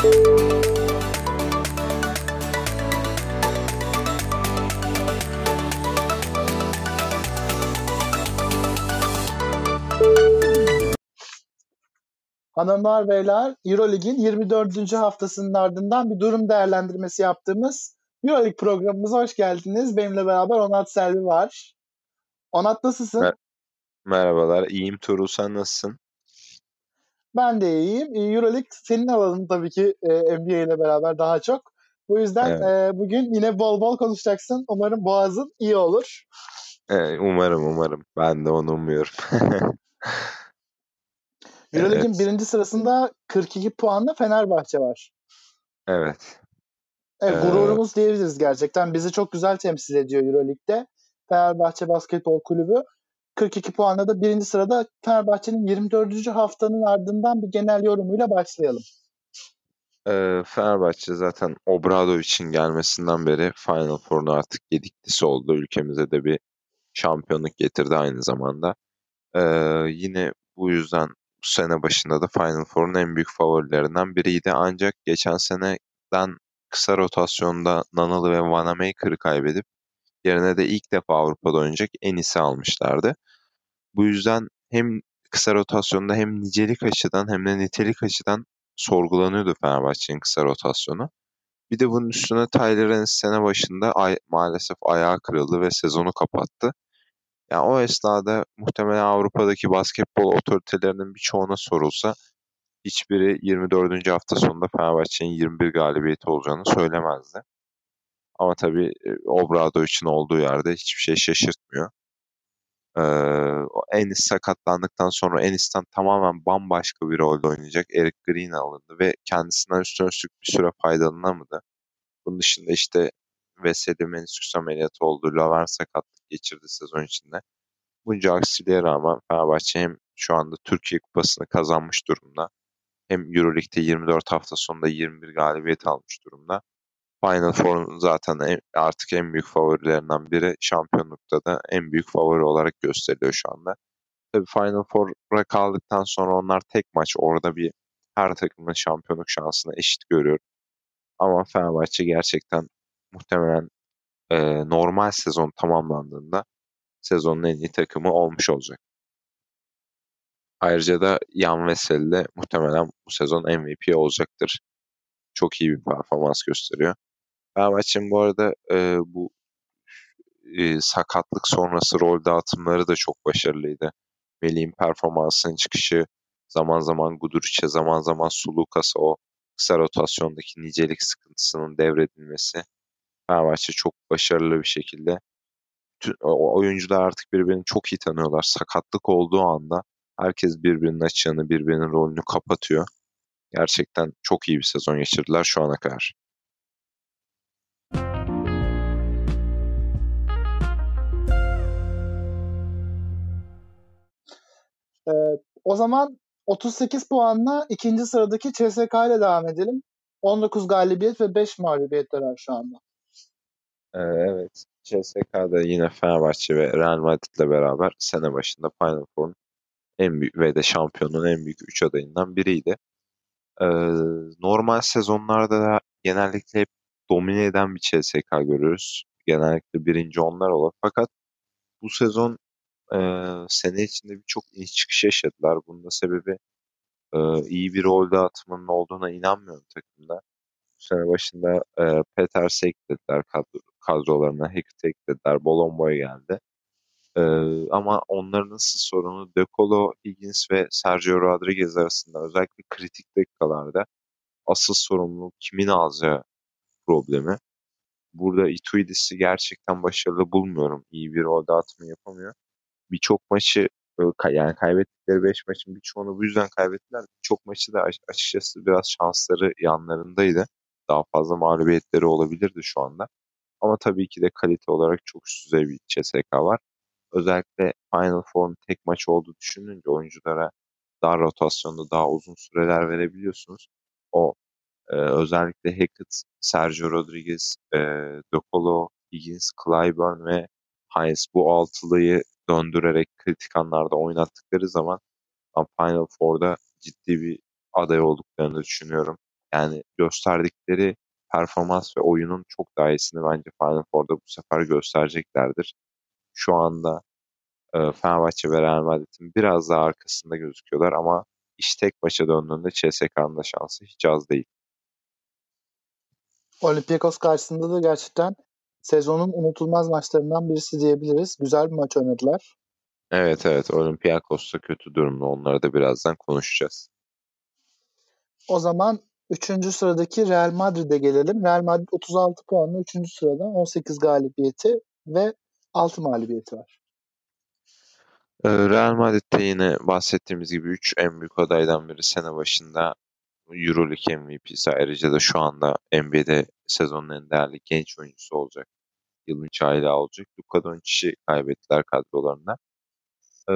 Hanımlar beyler Eurolig'in 24. haftasının ardından bir durum değerlendirmesi yaptığımız Eurolig programımıza hoş geldiniz. Benimle beraber Onat Selvi var. Onat nasılsın? Mer- Merhabalar, iyiyim Tuğrul sen nasılsın? Ben de iyiyim. Euroleague senin alanın tabii ki e, NBA ile beraber daha çok. Bu yüzden evet. e, bugün yine bol bol konuşacaksın. Umarım boğazın iyi olur. Evet, umarım umarım. Ben de onu umuyorum. Euroleague'in evet. birinci sırasında 42 puanla Fenerbahçe var. Evet. Evet, gururumuz ee... diyebiliriz gerçekten. Bizi çok güzel temsil ediyor Euroleague'de. Fenerbahçe Basketbol Kulübü. 42 puanla da birinci sırada Fenerbahçe'nin 24. haftanın ardından bir genel yorumuyla başlayalım. Ee, Fenerbahçe zaten Obradovic'in gelmesinden beri Final Four'un artık yediklisi oldu. Ülkemize de bir şampiyonluk getirdi aynı zamanda. Ee, yine bu yüzden bu sene başında da Final Four'un en büyük favorilerinden biriydi. Ancak geçen seneden kısa rotasyonda Nanalı ve Vanamaker'ı kaybedip yerine de ilk defa Avrupa'da oynayacak Enis'i almışlardı. Bu yüzden hem kısa rotasyonda hem nicelik açıdan hem de nitelik açıdan sorgulanıyordu Fenerbahçe'nin kısa rotasyonu. Bir de bunun üstüne Tyler sene başında ay- maalesef ayağı kırıldı ve sezonu kapattı. Yani o esnada muhtemelen Avrupa'daki basketbol otoritelerinin birçoğuna sorulsa hiçbiri 24. hafta sonunda Fenerbahçe'nin 21 galibiyeti olacağını söylemezdi. Ama tabii e, Obrado için olduğu yerde hiçbir şey şaşırtmıyor. Ee, Enis sakatlandıktan sonra Enis'ten tamamen bambaşka bir rolde oynayacak Eric Green alındı ve kendisinden üstüne üstlük bir süre faydalanamadı. Bunun dışında işte Veseli menisküs ameliyatı oldu. Laver sakatlık geçirdi sezon içinde. Bunca aksiliğe rağmen Fenerbahçe hem şu anda Türkiye Kupası'nı kazanmış durumda. Hem Euroleague'de 24 hafta sonunda 21 galibiyet almış durumda. Final Four'un zaten artık en büyük favorilerinden biri. Şampiyonlukta da en büyük favori olarak gösteriliyor şu anda. Tabii Final Four'a kaldıktan sonra onlar tek maç orada bir her takımın şampiyonluk şansını eşit görüyor. Ama Fenerbahçe gerçekten muhtemelen e, normal sezon tamamlandığında sezonun en iyi takımı olmuş olacak. Ayrıca da Jan Veseli de muhtemelen bu sezon MVP olacaktır. Çok iyi bir performans gösteriyor. Fenerbahçe'nin bu arada e, bu e, sakatlık sonrası rol dağıtımları da çok başarılıydı. Melih'in performansının çıkışı, zaman zaman Guduric'e, zaman zaman Sulukas'a o kısa rotasyondaki nicelik sıkıntısının devredilmesi. Fenerbahçe çok başarılı bir şekilde o oyuncular artık birbirini çok iyi tanıyorlar. Sakatlık olduğu anda herkes birbirinin açığını, birbirinin rolünü kapatıyor. Gerçekten çok iyi bir sezon geçirdiler şu ana kadar. O zaman 38 puanla ikinci sıradaki CSK ile devam edelim. 19 galibiyet ve 5 mağlubiyetler şu anda. Ee, evet. CSK'da yine Fenerbahçe ve Real Madrid'le beraber sene başında Final Four'un en büyük ve de şampiyonun en büyük 3 adayından biriydi. Ee, normal sezonlarda da genellikle hep domine eden bir CSK görüyoruz. Genellikle birinci onlar olur. Fakat bu sezon e, sene içinde birçok iniş çıkış yaşadılar. Bunun da sebebi e, iyi bir rol dağıtımının olduğuna inanmıyorum takımda. Bu sene başında e, Peter eklediler kadro, kadrolarına. Hackett eklediler. Bolomboy geldi. E, ama onların asıl sorunu De Colo, Higgins ve Sergio Rodriguez arasında özellikle kritik dakikalarda asıl sorumluluk kimin alacağı problemi. Burada Ituidis'i gerçekten başarılı bulmuyorum. İyi bir rol dağıtımı yapamıyor birçok maçı yani kaybettikleri 5 maçın birçoğunu bu yüzden kaybettiler. Birçok maçı da açıkçası biraz şansları yanlarındaydı. Daha fazla mağlubiyetleri olabilirdi şu anda. Ama tabii ki de kalite olarak çok üst düzey bir CSK var. Özellikle Final Four'un tek maç olduğu düşününce oyunculara daha rotasyonda daha uzun süreler verebiliyorsunuz. O e, özellikle Hackett, Sergio Rodriguez, e, Dokolo, Higgins, Clyburn ve Hines bu altılıyı döndürerek kritik anlarda oynattıkları zaman Final Four'da ciddi bir aday olduklarını düşünüyorum. Yani gösterdikleri performans ve oyunun çok daha iyisini bence Final Four'da bu sefer göstereceklerdir. Şu anda e, Fenerbahçe ve Real Madrid'in biraz daha arkasında gözüküyorlar ama iş tek başa döndüğünde CSK'nın da şansı hiç az değil. Olympiakos karşısında da gerçekten sezonun unutulmaz maçlarından birisi diyebiliriz. Güzel bir maç oynadılar. Evet evet Olympiakos da kötü durumda. Onları da birazdan konuşacağız. O zaman 3. sıradaki Real Madrid'e gelelim. Real Madrid 36 puanla 3. sırada 18 galibiyeti ve 6 mağlubiyeti var. Ee, Real Madrid'de yine bahsettiğimiz gibi 3 en büyük adaydan biri sene başında Euroleague MVP'si ayrıca da şu anda NBA'de sezonun en değerli genç oyuncusu olacak. Yılın çaylağı olacak. Luka Doncic'i kaybettiler kadrolarında. Ee,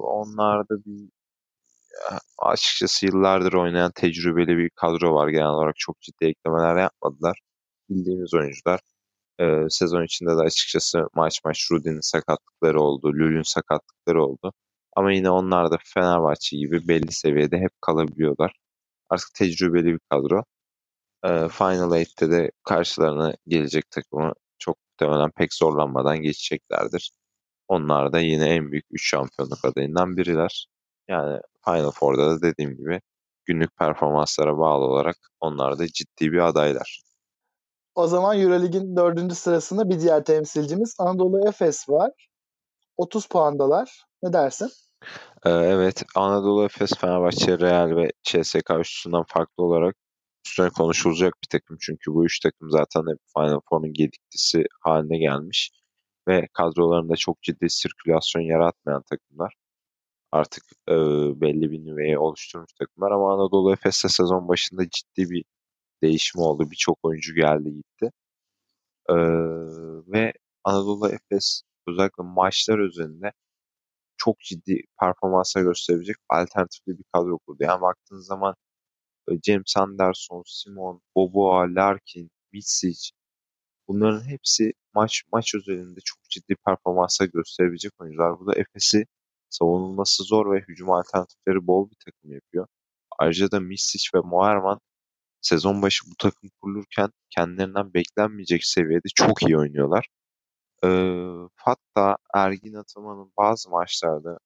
onlar da bir açıkçası yıllardır oynayan tecrübeli bir kadro var. Genel olarak çok ciddi eklemeler yapmadılar. Bildiğimiz oyuncular. Ee, sezon içinde de açıkçası maç maç Rudy'nin sakatlıkları oldu. Lül'ün sakatlıkları oldu. Ama yine onlar da Fenerbahçe gibi belli seviyede hep kalabiliyorlar. Artık tecrübeli bir kadro. Ee, Final 8'te de karşılarına gelecek takımı çok muhtemelen pek zorlanmadan geçeceklerdir. Onlar da yine en büyük 3 şampiyonluk adayından biriler. Yani Final Four'da da dediğim gibi günlük performanslara bağlı olarak onlar da ciddi bir adaylar. O zaman Eurolig'in dördüncü sırasında bir diğer temsilcimiz Anadolu Efes var. 30 puandalar. Ne dersin? Evet, Anadolu Efes, Fenerbahçe, Real ve CSK üstünden farklı olarak üstüne konuşulacak bir takım. Çünkü bu üç takım zaten hep Final Four'un gediktisi haline gelmiş ve kadrolarında çok ciddi sirkülasyon yaratmayan takımlar. Artık e, belli bir nüveyi oluşturmuş takımlar ama Anadolu Efes'te sezon başında ciddi bir değişim oldu. Birçok oyuncu geldi gitti. Ee, ve Anadolu Efes özellikle maçlar üzerinde çok ciddi performanslar gösterebilecek alternatifli bir kadro kurdu. Yani baktığınız zaman James Anderson, Simon, Boboa, Larkin, Mitsic bunların hepsi maç maç üzerinde çok ciddi performanslar gösterebilecek oyuncular. Bu da Efes'i savunulması zor ve hücum alternatifleri bol bir takım yapıyor. Ayrıca da Misic ve Moerman sezon başı bu takım kurulurken kendilerinden beklenmeyecek seviyede çok iyi oynuyorlar. Ee, hatta Ergin Ataman'ın bazı maçlarda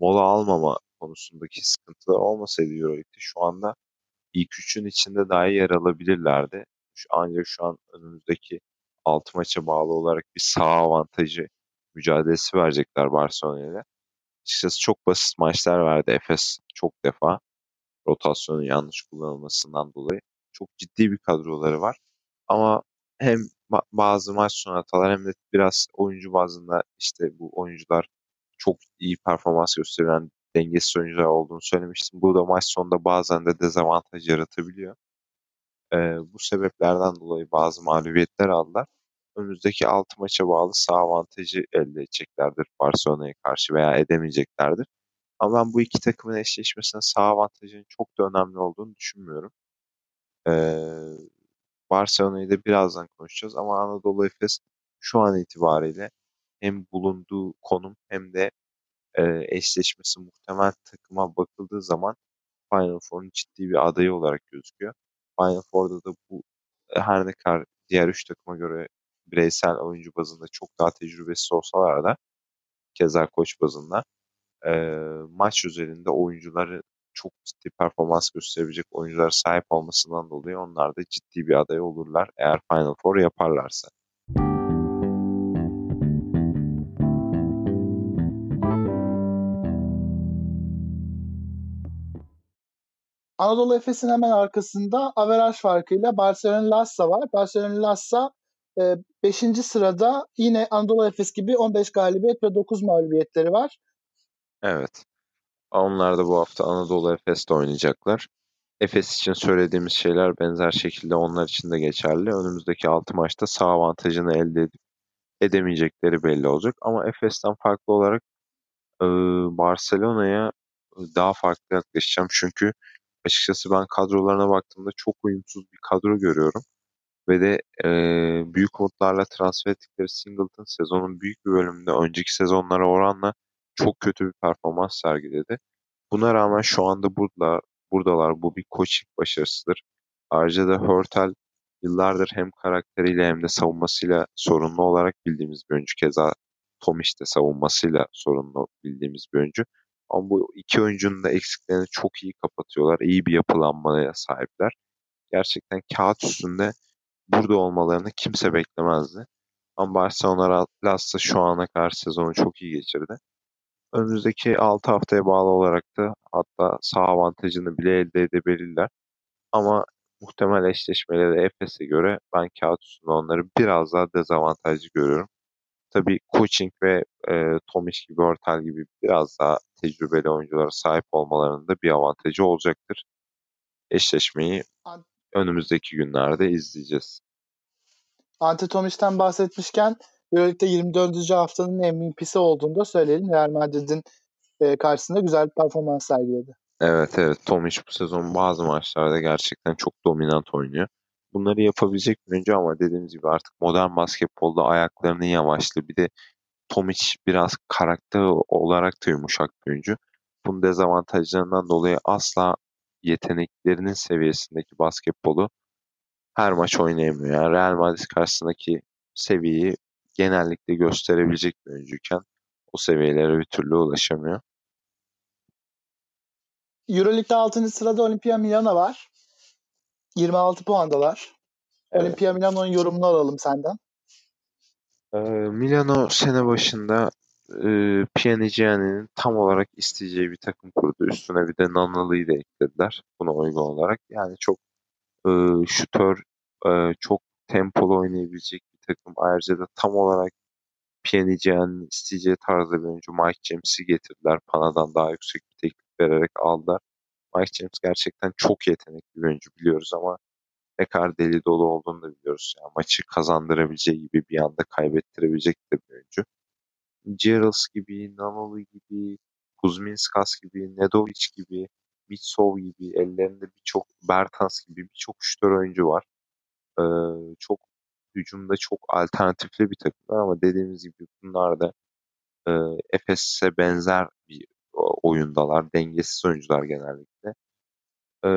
mola almama konusundaki sıkıntılar olmasaydı Euroleague'de şu anda ilk üçün içinde dahi yer alabilirlerdi. Ancak şu an önümüzdeki 6 maça bağlı olarak bir sağ avantajı mücadelesi verecekler Barcelona'ya. Açıkçası çok basit maçlar verdi Efes çok defa. Rotasyonun yanlış kullanılmasından dolayı. Çok ciddi bir kadroları var. Ama hem bazı maç sonu hatalar hem de biraz oyuncu bazında işte bu oyuncular çok iyi performans gösteren dengesiz oyuncular olduğunu söylemiştim. Bu da maç sonunda bazen de dezavantaj yaratabiliyor. Ee, bu sebeplerden dolayı bazı mağlubiyetler aldılar. Önümüzdeki 6 maça bağlı sağ avantajı elde edeceklerdir Barcelona'ya karşı veya edemeyeceklerdir. Ama ben bu iki takımın eşleşmesinin sağ avantajının çok da önemli olduğunu düşünmüyorum. Ee, Barcelona'yı da birazdan konuşacağız ama Anadolu Efes şu an itibariyle hem bulunduğu konum hem de e, eşleşmesi muhtemel takıma bakıldığı zaman Final Four'un ciddi bir adayı olarak gözüküyor. Final Four'da da bu e, her ne kadar diğer üç takıma göre bireysel oyuncu bazında çok daha tecrübesiz olsalar da keza koç bazında e, maç üzerinde oyuncuları çok ciddi performans gösterebilecek oyuncular sahip olmasından dolayı onlar da ciddi bir aday olurlar eğer Final Four yaparlarsa. Anadolu Efes'in hemen arkasında averaj farkıyla Barcelona Lassa var. Barcelona Lassa 5. E, sırada yine Anadolu Efes gibi 15 galibiyet ve 9 mağlubiyetleri var. Evet. Onlar da bu hafta Anadolu Efes'te oynayacaklar. Efes için söylediğimiz şeyler benzer şekilde onlar için de geçerli. Önümüzdeki 6 maçta sağ avantajını elde edemeyecekleri belli olacak. Ama Efes'ten farklı olarak Barcelona'ya daha farklı yaklaşacağım. Çünkü açıkçası ben kadrolarına baktığımda çok uyumsuz bir kadro görüyorum. Ve de e, büyük umutlarla transfer ettikleri Singleton sezonun büyük bir bölümünde önceki sezonlara oranla çok kötü bir performans sergiledi. Buna rağmen şu anda burada buradalar. Bu bir coaching başarısıdır. Ayrıca da Hurtel yıllardır hem karakteriyle hem de savunmasıyla sorunlu olarak bildiğimiz bir oyuncu. Keza Tomic de savunmasıyla sorunlu bildiğimiz bir oyuncu. Ama bu iki oyuncunun da eksiklerini çok iyi kapatıyorlar. İyi bir yapılanmaya sahipler. Gerçekten kağıt üstünde burada olmalarını kimse beklemezdi. Ama Barcelona Las'ta şu ana kadar sezonu çok iyi geçirdi. Önümüzdeki 6 haftaya bağlı olarak da hatta sağ avantajını bile elde edebilirler. Ama muhtemel eşleşmeleri Efes'e göre ben kağıt üstünde onları biraz daha dezavantajlı görüyorum. Tabii coaching ve e, Tomic gibi, Ortal gibi biraz daha tecrübeli oyunculara sahip olmalarının da bir avantajı olacaktır. Eşleşmeyi önümüzdeki günlerde izleyeceğiz. Ante Tomic'ten bahsetmişken Euroleague'de 24. haftanın MVP'si olduğunu da söyleyelim. Real Madrid'in e, karşısında güzel bir performans sergiledi. Evet evet Tomic bu sezon bazı maçlarda gerçekten çok dominant oynuyor. Bunları yapabilecek bir oyuncu ama dediğimiz gibi artık modern basketbolda ayaklarının yavaşlığı bir de Tomic biraz karakter olarak da yumuşak bir oyuncu. Bunun dezavantajlarından dolayı asla yeteneklerinin seviyesindeki basketbolu her maç oynayamıyor. Yani Real Madrid karşısındaki seviyeyi genellikle gösterebilecek bir oyuncuyken o seviyelere bir türlü ulaşamıyor. Euroleague'de 6. sırada Olimpia Milano var. 26 puandalar. Evet. Olimpia Milano'nun yorumunu alalım senden. Ee, Milano sene başında e, Pjanigiani'nin tam olarak isteyeceği bir takım kurdu. Üstüne bir de Nanalı'yı da eklediler buna uygun olarak. Yani çok e, şutör, e, çok tempolu oynayabilecek takım. Ayrıca da tam olarak Pjanigiani'nin isteyeceği tarzda bir oyuncu Mike James'i getirdiler. Pana'dan daha yüksek bir teklif vererek aldılar. Mike James gerçekten çok yetenekli bir oyuncu biliyoruz ama ne kadar deli dolu olduğunu da biliyoruz. Yani maçı kazandırabileceği gibi bir anda kaybettirebilecek de bir oyuncu. Gerals gibi, Nanolu gibi, Kuzminskas gibi, Nedovic gibi, Mitsov gibi, ellerinde birçok Bertans gibi birçok şütör oyuncu var. Ee, çok hücumda çok alternatifli bir takım ama dediğimiz gibi bunlar da e, Efes'e benzer bir oyundalar. Dengesiz oyuncular genellikle. E,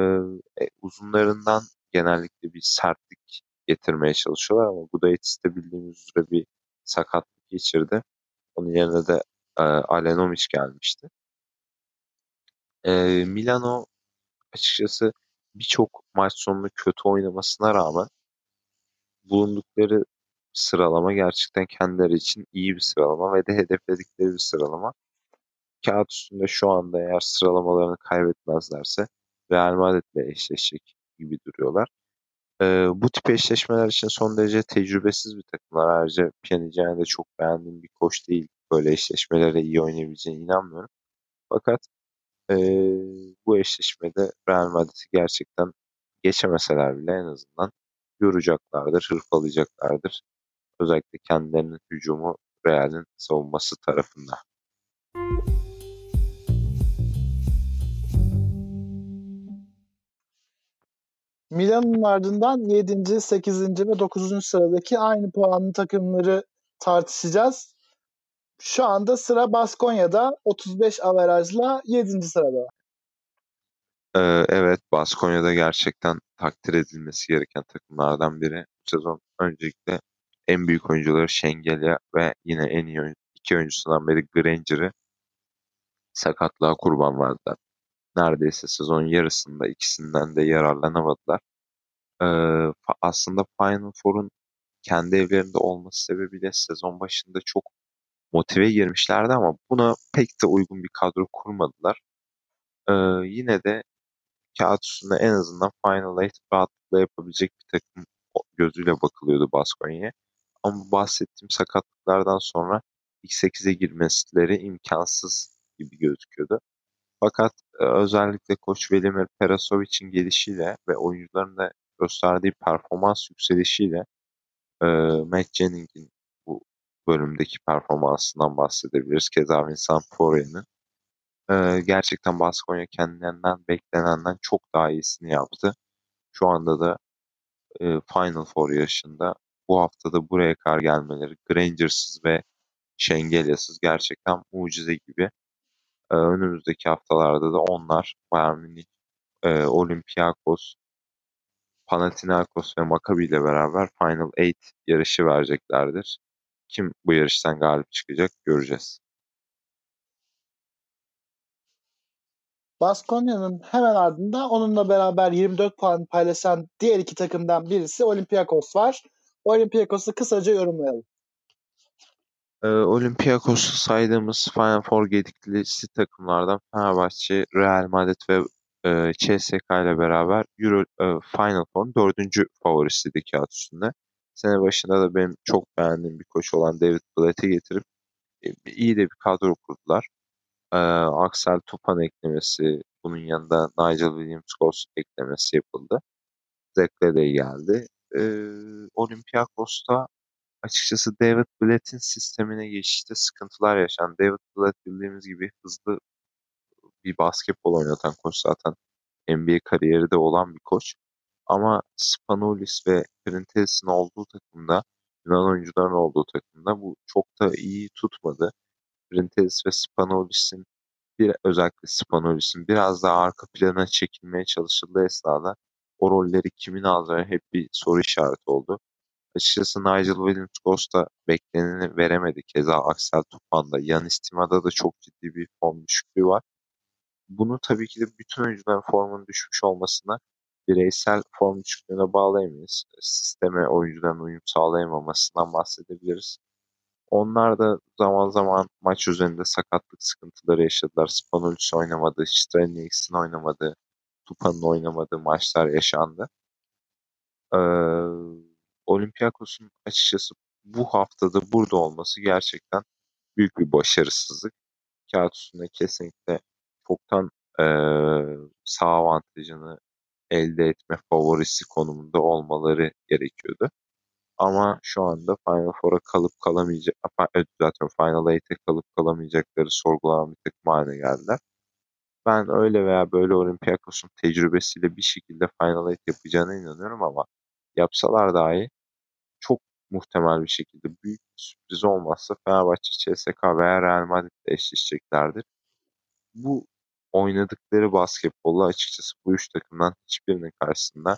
uzunlarından genellikle bir sertlik getirmeye çalışıyorlar ama Gudaitis bildiğimiz üzere bir sakatlık geçirdi. Onun yerine de e, Alenomic gelmişti. E, Milano açıkçası birçok maç sonunu kötü oynamasına rağmen bulundukları sıralama gerçekten kendileri için iyi bir sıralama ve de hedefledikleri bir sıralama. Kağıt üstünde şu anda eğer sıralamalarını kaybetmezlerse Real Madrid'le eşleşecek gibi duruyorlar. Ee, bu tip eşleşmeler için son derece tecrübesiz bir takımlar. Ayrıca Pjanic de çok beğendiğim bir koç değil. Böyle eşleşmelere iyi oynayabileceğine inanmıyorum. Fakat e, bu eşleşmede Real Madrid'i gerçekten geçemeseler bile en azından yoracaklardır, hırpalayacaklardır. Özellikle kendilerinin hücumu Real'in savunması tarafında. Milan'ın ardından 7. 8. ve 9. sıradaki aynı puanlı takımları tartışacağız. Şu anda sıra Baskonya'da 35 averajla 7. sırada. Ee, evet Baskonya'da gerçekten takdir edilmesi gereken takımlardan biri. Bu sezon öncelikle en büyük oyuncuları Şengelya ve yine en iyi iki oyuncusundan biri Granger'ı sakatlığa kurban verdiler neredeyse sezon yarısında ikisinden de yararlanamadılar. Ee, aslında Final Four'un kendi evlerinde olması sebebiyle sezon başında çok motive girmişlerdi ama buna pek de uygun bir kadro kurmadılar. Ee, yine de kağıt üstünde en azından Final Eight rahatlıkla yapabilecek bir takım gözüyle bakılıyordu Baskonya'ya. Ama bu bahsettiğim sakatlıklardan sonra ilk 8'e girmesileri imkansız gibi gözüküyordu. Fakat e, özellikle koç Velimir Perasovic'in gelişiyle ve oyuncuların da gösterdiği performans yükselişiyle e, Matt Jenning'in bu bölümdeki performansından bahsedebiliriz. Keza Vincent Poirier'in. E, gerçekten Baskonya kendinden beklenenden çok daha iyisini yaptı. Şu anda da e, Final Four yaşında bu haftada buraya kadar gelmeleri Granger'sız ve Şengelya'sız gerçekten mucize gibi. Ee, önümüzdeki haftalarda da onlar Bayern Münih, e, Olympiakos, Panathinaikos ve Maccabi ile beraber Final 8 yarışı vereceklerdir. Kim bu yarıştan galip çıkacak göreceğiz. Baskonya'nın hemen ardında onunla beraber 24 puan paylaşan diğer iki takımdan birisi Olympiakos var. Olympiakos'u kısaca yorumlayalım. Ee, Olympiakos'u saydığımız Final Four gediklisi takımlardan Fenerbahçe, Real Madrid ve e, CSKA ile beraber Euro e, Final Four'un dördüncü favorisiydi kağıt üstünde. Sene başında da benim çok beğendiğim bir koç olan David Blatt'i getirip e, iyi de bir kadro kurdular. E, Axel Tupan eklemesi, bunun yanında Nigel Williams-Goss eklemesi yapıldı. Zekle geldi. E, Olympiakos'ta açıkçası David Blatt'in sistemine geçişte sıkıntılar yaşandı. David Blatt bildiğimiz gibi hızlı bir basketbol oynatan koç zaten. NBA kariyeri de olan bir koç. Ama Spanulis ve Printez'in olduğu takımda, Yunan oyuncuların olduğu takımda bu çok da iyi tutmadı. Printez ve Spanulis'in bir özellikle Spanulis'in biraz daha arka plana çekilmeye çalışıldığı esnada o rolleri kimin alacağı hep bir soru işareti oldu. Açıkçası Nigel Williams-Goss da bekleneni veremedi. Keza Axel Tupan'da. Yanis Tima'da da çok ciddi bir form düşüklüğü var. Bunu tabii ki de bütün oyuncuların formunun düşmüş olmasına bireysel form düşüklüğüne bağlayamayız. Sisteme oyuncuların uyum sağlayamamasından bahsedebiliriz. Onlar da zaman zaman maç üzerinde sakatlık sıkıntıları yaşadılar. Spanulis oynamadı, Strelniks'in oynamadığı, Tupa'nın oynamadığı maçlar yaşandı. Ee, Olympiakos'un açıkçası bu haftada burada olması gerçekten büyük bir başarısızlık. Kağıt üstünde kesinlikle çoktan e, sağ avantajını elde etme favorisi konumunda olmaları gerekiyordu. Ama şu anda Final Four'a kalıp kalamayacak, zaten Final 8'e kalıp kalamayacakları sorgulanan bir takım haline geldiler. Ben öyle veya böyle Olympiakos'un tecrübesiyle bir şekilde Final 8 yapacağına inanıyorum ama yapsalar dahi çok muhtemel bir şekilde büyük bir sürpriz olmazsa Fenerbahçe, CSKA veya Real Madrid ile eşleşeceklerdir. Bu oynadıkları basketbolla açıkçası bu üç takımdan hiçbirinin karşısında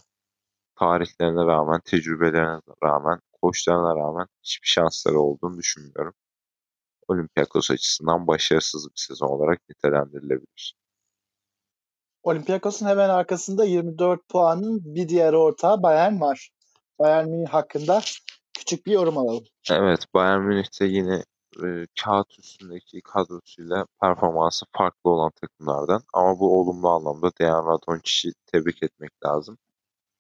tarihlerine rağmen, tecrübelerine rağmen, koçlarına rağmen hiçbir şansları olduğunu düşünmüyorum. Olympiakos açısından başarısız bir sezon olarak nitelendirilebilir. Olympiakos'un hemen arkasında 24 puanın bir diğer ortağı Bayern var. Bayern Münih hakkında küçük bir yorum alalım. Evet, Bayern Münih'te yine e, kağıt üstündeki kadrosuyla performansı farklı olan takımlardan. Ama bu olumlu anlamda Dejan Radonjić'i tebrik etmek lazım.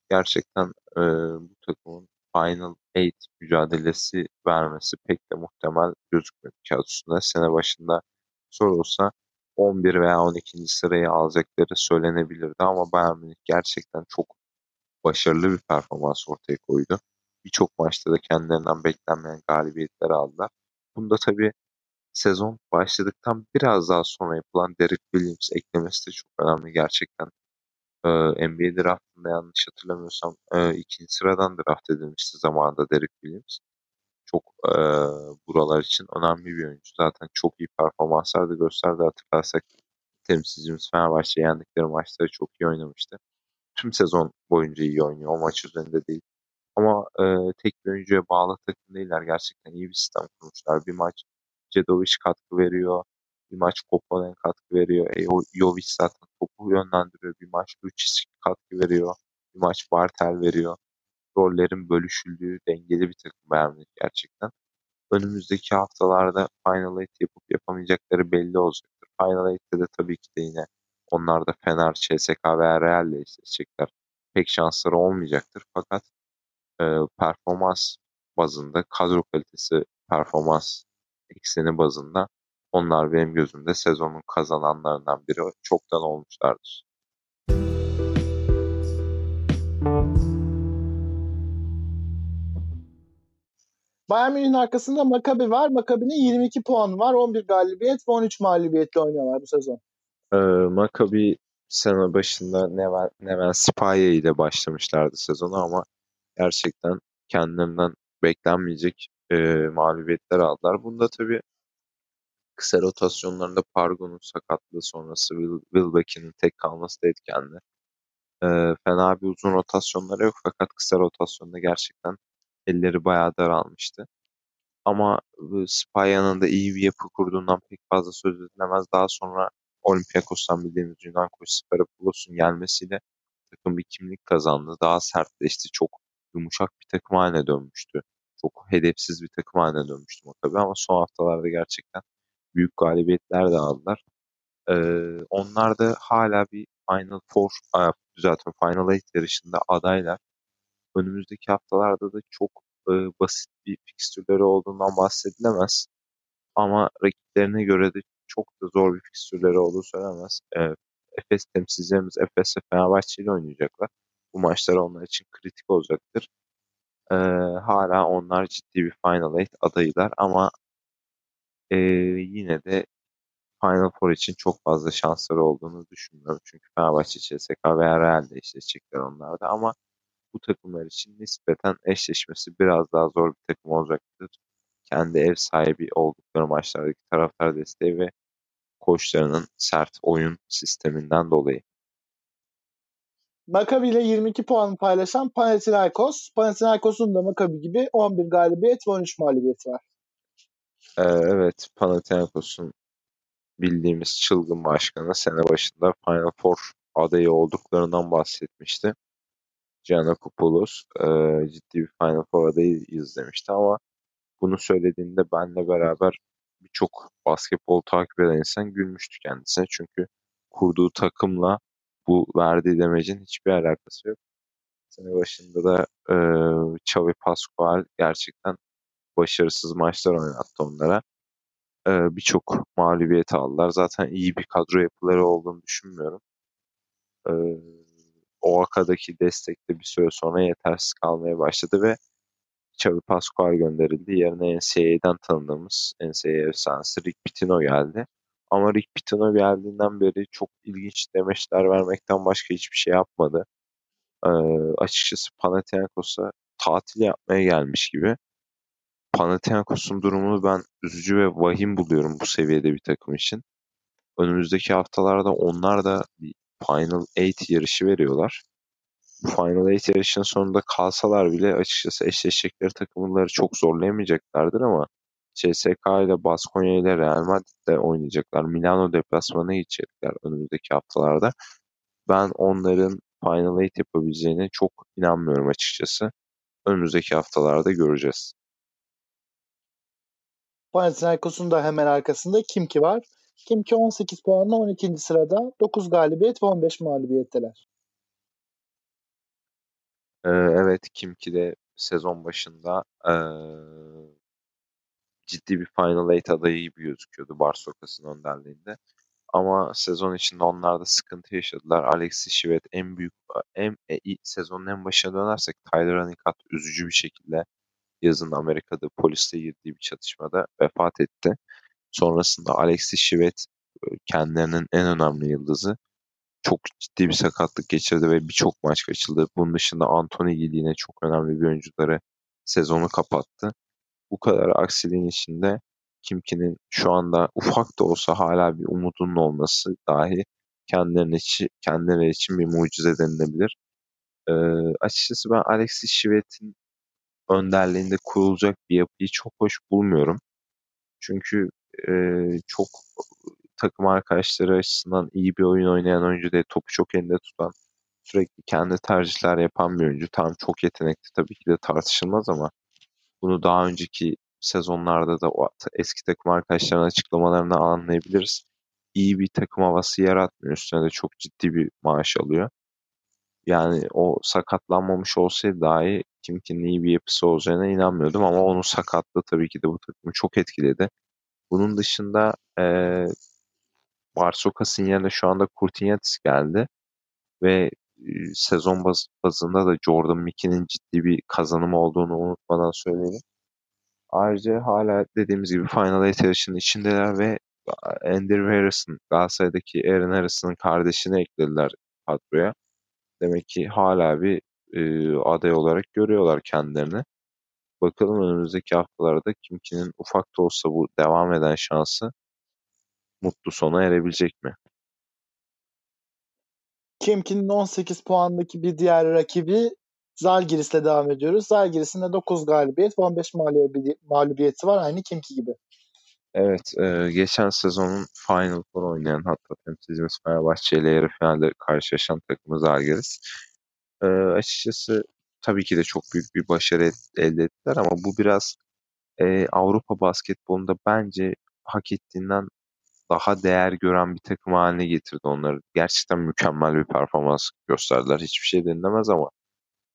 Gerçekten e, bu takımın Final 8 mücadelesi vermesi pek de muhtemel gözükmüyor kağıt üstünde. Sene başında sorulsa 11 veya 12. sırayı alacakları söylenebilirdi ama Bayern Münih gerçekten çok başarılı bir performans ortaya koydu. Birçok maçta da kendilerinden beklenmeyen galibiyetler aldılar. Bunda tabii sezon başladıktan biraz daha sonra yapılan Derek Williams eklemesi de çok önemli gerçekten. Ee, NBA draftında yanlış hatırlamıyorsam e, ikinci sıradan draft edilmişti zamanında Derek Williams. Çok e, buralar için önemli bir oyuncu. Zaten çok iyi performanslar da gösterdi hatırlarsak. Temsilcimiz Fenerbahçe yendikleri maçları çok iyi oynamıştı. Tüm sezon boyunca iyi oynuyor. O maç üzerinde değil. Ama e, tek bir oyuncuya bağlı takım değiller. Gerçekten iyi bir sistem kurmuşlar. Bir maç Cedovic katkı veriyor. Bir maç Koponen katkı veriyor. E, Jovic zaten topu yönlendiriyor. Bir maç Lucic katkı veriyor. Bir maç Bartel veriyor. Rollerin bölüşüldüğü dengeli bir takım beğenmek gerçekten. Önümüzdeki haftalarda Final Eight yapıp yapamayacakları belli olacaktır. Final Eight'te de tabii ki de yine onlar da Fener, CSK veya Real ile eşleşecekler. Pek şansları olmayacaktır. Fakat e, performans bazında, kadro kalitesi performans ekseni bazında onlar benim gözümde sezonun kazananlarından biri çoktan olmuşlardır. Bayern Münih'in arkasında Maccabi var. Maccabi'nin 22 puanı var. 11 galibiyet ve 13 mağlubiyetle oynuyorlar bu sezon. Ee, Maccabi sene başında Neven, Neven Sipaye ile başlamışlardı sezonu ama gerçekten kendilerinden beklenmeyecek e, mağlubiyetler aldılar. Bunda tabii kısa rotasyonlarında Pargo'nun sakatlığı sonrası Will, Wilbeck'in tek kalması da etkenli. E, fena bir uzun rotasyonları yok fakat kısa rotasyonda gerçekten elleri bayağı daralmıştı. Ama Spy yanında iyi bir yapı kurduğundan pek fazla söz edilemez. Daha sonra Olympiakos'tan bildiğimiz Yunan koçu Sparapoulos'un gelmesiyle takım bir kimlik kazandı. Daha sertleşti. Çok yumuşak bir takım haline dönmüştü. Çok hedefsiz bir takım haline dönmüştü tabii ama son haftalarda gerçekten büyük galibiyetler de aldılar. Ee, onlar da hala bir Final Four, düzeltme Final Eight yarışında adaylar. Önümüzdeki haftalarda da çok e, basit bir fikstürleri olduğundan bahsedilemez. Ama rakiplerine göre de çok da zor bir fikstürleri olduğu söylemez. E, Efes temsilcilerimiz Efes ve Fenerbahçe ile oynayacaklar. Bu maçlar onlar için kritik olacaktır. E, hala onlar ciddi bir Final Eight adayılar ama e, yine de Final Four için çok fazla şansları olduğunu düşünmüyorum. Çünkü Fenerbahçe, CSK veya Real'de eşleşecekler onlar da ama bu takımlar için nispeten eşleşmesi biraz daha zor bir takım olacaktır. Kendi ev sahibi oldukları maçlardaki taraftar desteği ve koçlarının sert oyun sisteminden dolayı. Maccabi ile 22 puan paylaşan Panathinaikos. Panathinaikos'un da Maccabi gibi 11 galibiyet ve 13 mağlubiyeti var. Evet, Panathinaikos'un bildiğimiz çılgın başkanı sene başında Final Four adayı olduklarından bahsetmişti. Giannakopoulos e, ciddi bir Final Four adayıyız demişti ama bunu söylediğinde benle beraber birçok basketbol takip eden insan gülmüştü kendisine. Çünkü kurduğu takımla bu verdiği demecin hiçbir alakası yok. Sene başında da e, Xavi Pascual gerçekten başarısız maçlar oynattı onlara. E, Birçok mağlubiyet aldılar. Zaten iyi bir kadro yapıları olduğunu düşünmüyorum. E, OAKA'daki destek de bir süre sonra yetersiz kalmaya başladı ve Xavi Pascual gönderildi. Yerine NCAA'den tanıdığımız NCAA efsanesi Rick Pitino geldi. Ama Rick Pitino geldiğinden beri çok ilginç demeçler vermekten başka hiçbir şey yapmadı. Ee, açıkçası Panathinaikos'a tatil yapmaya gelmiş gibi. Panathinaikos'un durumunu ben üzücü ve vahim buluyorum bu seviyede bir takım için. Önümüzdeki haftalarda onlar da bir Final 8 yarışı veriyorlar. Bu Final 8 yarışının sonunda kalsalar bile açıkçası eşleşecekleri takımları çok zorlayamayacaklardır ama CSK ile Baskonya ile Real Madrid'de oynayacaklar. Milano deplasmanına gidecekler önümüzdeki haftalarda. Ben onların Final 8 yapabileceğine çok inanmıyorum açıkçası. Önümüzdeki haftalarda göreceğiz. Panathinaikos'un da hemen arkasında Kimki var. Kimki 18 puanla 12. sırada 9 galibiyet ve 15 mağlubiyetteler. Ee, evet Kimki de sezon başında ee, ciddi bir Final Eight adayı gibi gözüküyordu Barsokas'ın önderliğinde. Ama sezon içinde onlar da sıkıntı yaşadılar. Alexis Şivet en büyük en e, sezonun en başına dönersek Tyler Anikat üzücü bir şekilde yazın Amerika'da poliste girdiği bir çatışmada vefat etti. Sonrasında Alexis Şivet kendilerinin en önemli yıldızı çok ciddi bir sakatlık geçirdi ve birçok maç kaçıldı. Bunun dışında Anthony Gill yine çok önemli bir oyuncuları sezonu kapattı. Bu kadar aksiliğin içinde Kimki'nin şu anda ufak da olsa hala bir umudunun olması dahi kendilerine için, kendileri için bir mucize denilebilir. Ee, açıkçası ben Alexis Şivet'in önderliğinde kurulacak bir yapıyı çok hoş bulmuyorum. Çünkü e, çok takım arkadaşları açısından iyi bir oyun oynayan oyuncu değil. Topu çok elinde tutan, sürekli kendi tercihler yapan bir oyuncu. Tamam çok yetenekli tabii ki de tartışılmaz ama bunu daha önceki sezonlarda da o eski takım arkadaşlarının açıklamalarını anlayabiliriz. İyi bir takım havası yaratmıyor. Üstüne de çok ciddi bir maaş alıyor. Yani o sakatlanmamış olsaydı dahi Kimkin'in iyi bir yapısı olacağına inanmıyordum ama onun sakatlığı tabii ki de bu takımı çok etkiledi. Bunun dışında e, Barsokas'ın yerine şu anda Kurtinyatis geldi ve sezon baz, bazında da Jordan Mickey'nin ciddi bir kazanımı olduğunu unutmadan söyleyelim. Ayrıca hala dediğimiz gibi Final Eight yarışının içindeler ve Andrew Harrison, Galatasaray'daki Aaron Harrison'ın kardeşini eklediler kadroya. Demek ki hala bir e, aday olarak görüyorlar kendilerini. Bakalım önümüzdeki haftalarda Kimki'nin ufak da olsa bu devam eden şansı mutlu sona erebilecek mi? Kimki'nin 18 puandaki bir diğer rakibi Zalgiris'le devam ediyoruz. Zalgiris'in de 9 galibiyet 15 mağlubiyeti var aynı Kimki gibi. Evet, e, geçen sezonun Final Four oynayan hatta temsilcimiz Fenerbahçe ile yarı finalde karşılaşan takımı Zalgiris. E, açıkçası tabii ki de çok büyük bir başarı elde ettiler ama bu biraz e, Avrupa basketbolunda bence hak ettiğinden daha değer gören bir takım haline getirdi onları. Gerçekten mükemmel bir performans gösterdiler. Hiçbir şey denilemez ama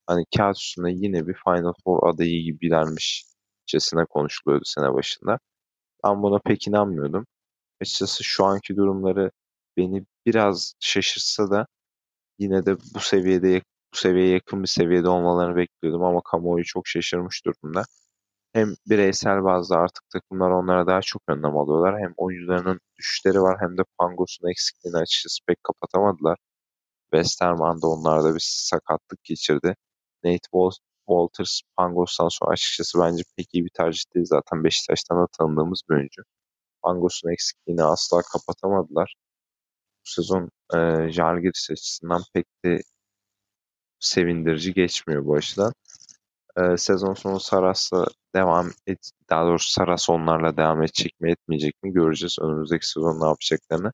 hani kağıt üstünde yine bir Final Four adayı gibilermişçesine konuşuluyordu sene başında. Ben buna pek inanmıyordum. Açıkçası şu anki durumları beni biraz şaşırsa da yine de bu seviyede bu seviyeye yakın bir seviyede olmalarını bekliyordum ama kamuoyu çok şaşırmış durumda. Hem bireysel bazda artık takımlar onlara daha çok önlem alıyorlar. Hem oyuncularının düşüşleri var hem de Pangos'un eksikliğini açıkçası pek kapatamadılar. Westerman da onlarda bir sakatlık geçirdi. Nate Walters Pangos'tan sonra açıkçası bence pek iyi bir tercih değil. Zaten Beşiktaş'tan da tanıdığımız bir oyuncu. Pangos'un eksikliğini asla kapatamadılar. Bu sezon e, Jalgiris açısından pek de sevindirici geçmiyor bu açıdan. E, sezon sonu Saras'la devam et, daha doğrusu Saras onlarla devam edecek mi etmeyecek mi göreceğiz önümüzdeki sezon ne yapacaklarını.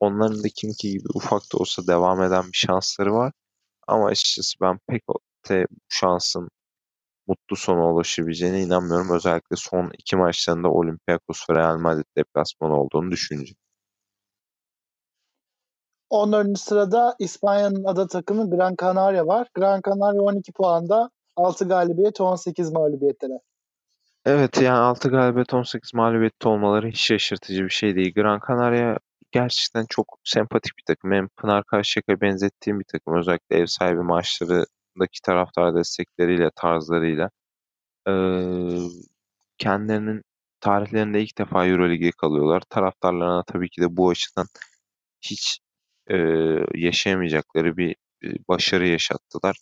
Onların da kimki gibi ufak da olsa devam eden bir şansları var. Ama açıkçası ben pek de bu şansın mutlu sona ulaşabileceğine inanmıyorum. Özellikle son iki maçlarında Olympiakos ve Real Madrid deplasmanı olduğunu düşünce. 14. sırada İspanya'nın ada takımı Gran Canaria var. Gran Canaria 12 puanda 6 galibiyet 18 mağlubiyetlere. Evet yani 6 galibiyet 18 mağlubiyette olmaları hiç şaşırtıcı bir şey değil. Gran Canaria gerçekten çok sempatik bir takım. Hem Pınar Karşıyaka'ya benzettiğim bir takım. Özellikle ev sahibi maçlarındaki taraftar destekleriyle, tarzlarıyla. Ee, kendilerinin tarihlerinde ilk defa Euroleague'e kalıyorlar. Taraftarlarına tabii ki de bu açıdan hiç yaşayamayacakları bir başarı yaşattılar.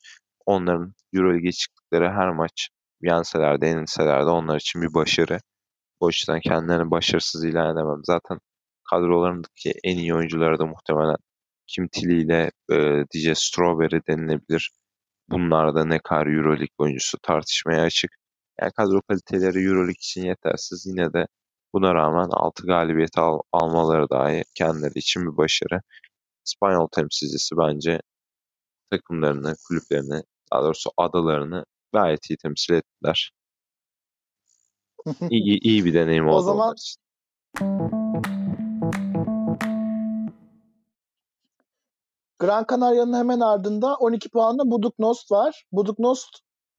Onların Euroleague'e çıktıkları her maç yenseler de yenilseler de onlar için bir başarı. O açıdan kendilerini başarısız ilan edemem. Zaten kadrolarındaki en iyi oyuncuları da muhtemelen Kim Tilly ile e, DJ Strawberry denilebilir. Bunlar da ne kadar Euroleague oyuncusu tartışmaya açık. Yani kadro kaliteleri Euroleague için yetersiz. Yine de buna rağmen 6 galibiyet al, almaları dahi kendileri için bir başarı. İspanyol temsilcisi bence takımlarını, kulüplerini, daha doğrusu adalarını gayet iyi temsil ettiler. İyi, iyi bir deneyim oldu o zaman, için. Gran Canaria'nın hemen ardında 12 puanla Buduknost var. Buduknost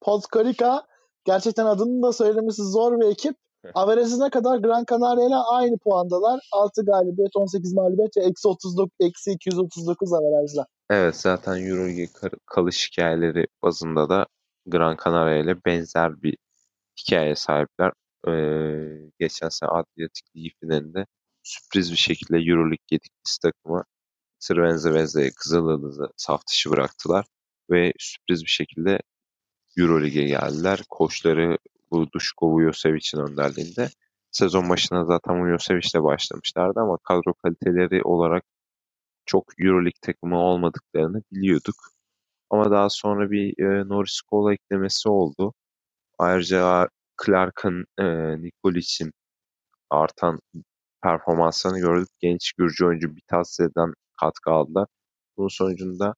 Podgorica gerçekten adını da söylemesi zor bir ekip. Averajına kadar Gran Canaria ile aynı puandalar. 6 galibiyet, 18 mağlubiyet ve eksi, 39, eksi 239 averajla. Evet zaten Euroleague kalış hikayeleri bazında da Gran Canaria ile benzer bir hikaye sahipler. Ee, geçen sene Adriyatik Ligi finalinde sürpriz bir şekilde Euroleague yediklisi takımı Sırvenze Vezde'ye Kızıldız'ı saf dışı bıraktılar ve sürpriz bir şekilde Euroleague'e geldiler. Koçları bu Duşko Vujosevic'in önderliğinde. Sezon başına zaten Vujosevic'le başlamışlardı ama kadro kaliteleri olarak çok Euroleague takımı olmadıklarını biliyorduk. Ama daha sonra bir e, Norris Cole eklemesi oldu. Ayrıca Clark'ın, e, Nikolic'in artan performanslarını gördük. Genç Gürcü oyuncu Bitatse'den katkı aldılar. Bunun sonucunda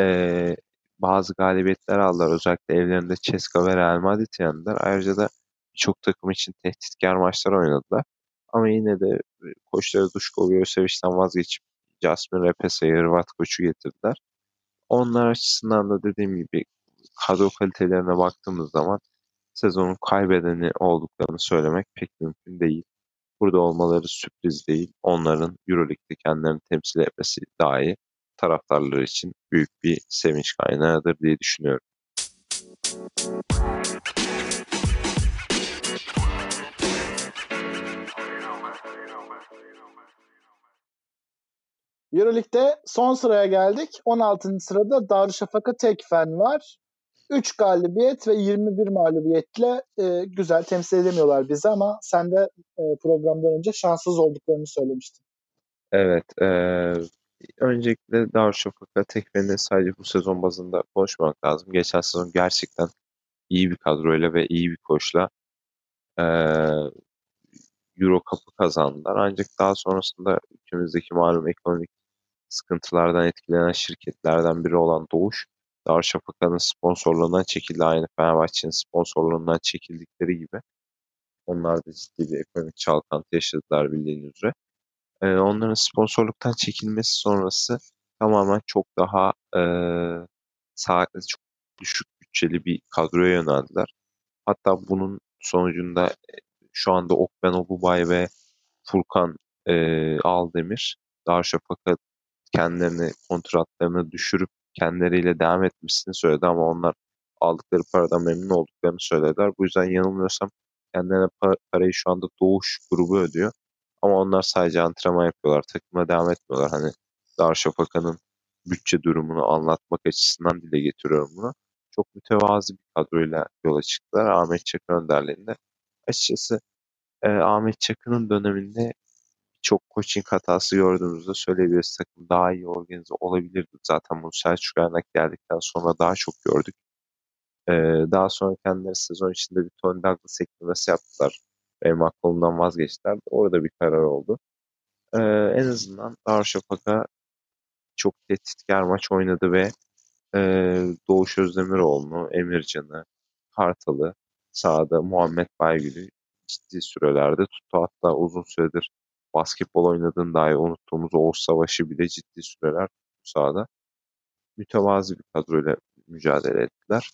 e, bazı galibiyetler aldılar. Özellikle evlerinde Ceska ve Real Madrid yendiler. Ayrıca da birçok takım için tehditkar maçlar oynadılar. Ama yine de koçları Duşko Vujosevic'den vazgeçip Jasmin Repesa'yı Hırvat koçu getirdiler. Onlar açısından da dediğim gibi kadro kalitelerine baktığımız zaman sezonun kaybedeni olduklarını söylemek pek mümkün değil. Burada olmaları sürpriz değil. Onların Euroleague'de kendilerini temsil etmesi dahi taraftarları için büyük bir sevinç kaynağıdır diye düşünüyorum. Euroleague'de son sıraya geldik. 16. sırada Darüşşafaka Tekfen var. 3 galibiyet ve 21 mağlubiyetle e, güzel temsil edemiyorlar bizi ama sen de e, programdan önce şanssız olduklarını söylemiştin. Evet. E, öncelikle Darüşşafaka Tekfen'i sadece bu sezon bazında konuşmak lazım. Geçen sezon gerçekten iyi bir kadroyla ve iyi bir koçla e, Euro Cup'ı kazandılar. Ancak daha sonrasında ülkemizdeki malum ekonomik sıkıntılardan etkilenen şirketlerden biri olan Doğuş, Darüşşafaka'nın sponsorluğundan çekildi. Aynı Fenerbahçe'nin sponsorluğundan çekildikleri gibi. Onlar da ciddi bir ekonomik çalkantı yaşadılar bildiğiniz üzere. Ee, onların sponsorluktan çekilmesi sonrası tamamen çok daha e, saatli, çok düşük bütçeli bir kadroya yöneldiler. Hatta bunun sonucunda şu anda Okben Obubay ve Furkan e, Aldemir Darüşşafaka kendilerini kontratlarını düşürüp kendileriyle devam etmesini söyledi ama onlar aldıkları paradan memnun olduklarını söylediler. Bu yüzden yanılmıyorsam kendilerine parayı şu anda Doğuş grubu ödüyor. Ama onlar sadece antrenman yapıyorlar. Takıma devam etmiyorlar. Hani Darüşşafaka'nın bütçe durumunu anlatmak açısından dile getiriyorum bunu. Çok mütevazi bir kadroyla yola çıktılar. Ahmet Çakır önderliğinde. Açıkçası e, Ahmet Çakır'ın döneminde çok coaching hatası gördüğümüzde söyleyebiliriz. Takım daha iyi organize olabilirdi. Zaten bunu Selçuk Ernak geldikten sonra daha çok gördük. Ee, daha sonra kendileri sezon içinde bir Tony Douglas eklemesi yaptılar. Benim aklımdan vazgeçtiler. Orada bir karar oldu. Ee, en azından Darüşşafaka çok tehditkar maç oynadı ve e, Doğuş Özdemiroğlu'nu, Emircan'ı, Kartal'ı sahada Muhammed Baygül'ü ciddi sürelerde tuttu. Hatta uzun süredir basketbol oynadığını dahi unuttuğumuz Oğuz Savaş'ı bile ciddi süreler sahada. Mütevazi bir kadroyla mücadele ettiler.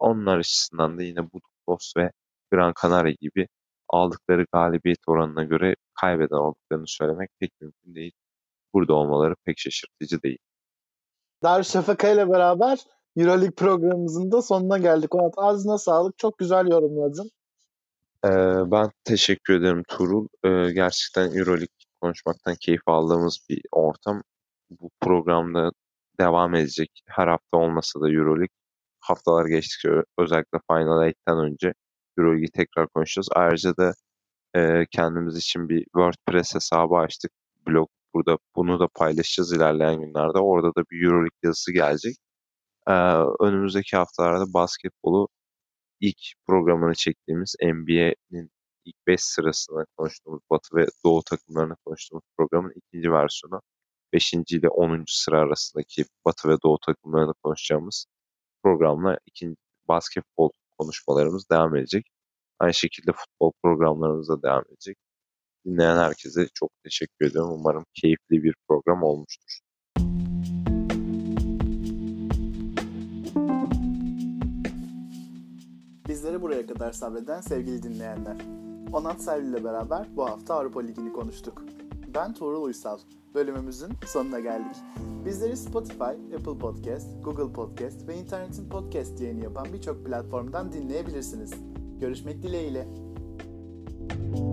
Onlar açısından da yine Budukos ve Gran Canaria gibi aldıkları galibiyet oranına göre kaybeden olduklarını söylemek pek mümkün değil. Burada olmaları pek şaşırtıcı değil. Darüşşafaka ile beraber Euroleague programımızın da sonuna geldik. Onat ağzına sağlık. Çok güzel yorumladın. Ee, ben teşekkür ederim Turul. Ee, gerçekten Euroleague konuşmaktan keyif aldığımız bir ortam. Bu programda devam edecek. Her hafta olmasa da Euroleague. Haftalar geçtikçe özellikle Final 8'ten önce Euroleague'i tekrar konuşacağız. Ayrıca da e, kendimiz için bir WordPress hesabı açtık. Blog burada bunu da paylaşacağız ilerleyen günlerde. Orada da bir Euroleague yazısı gelecek. Ee, önümüzdeki haftalarda basketbolu ilk programını çektiğimiz NBA'nin ilk 5 sırasını konuştuğumuz Batı ve Doğu takımlarını konuştuğumuz programın ikinci versiyonu 5. ile 10. sıra arasındaki Batı ve Doğu takımlarını konuşacağımız programla ikinci basketbol konuşmalarımız devam edecek. Aynı şekilde futbol programlarımız da devam edecek. Dinleyen herkese çok teşekkür ediyorum. Umarım keyifli bir program olmuştur. Bizleri buraya kadar sabreden sevgili dinleyenler. Onat Servi ile beraber bu hafta Avrupa Ligi'ni konuştuk. Ben Tuğrul Uysal. Bölümümüzün sonuna geldik. Bizleri Spotify, Apple Podcast, Google Podcast ve internetin podcast yayını yapan birçok platformdan dinleyebilirsiniz. Görüşmek dileğiyle. Müzik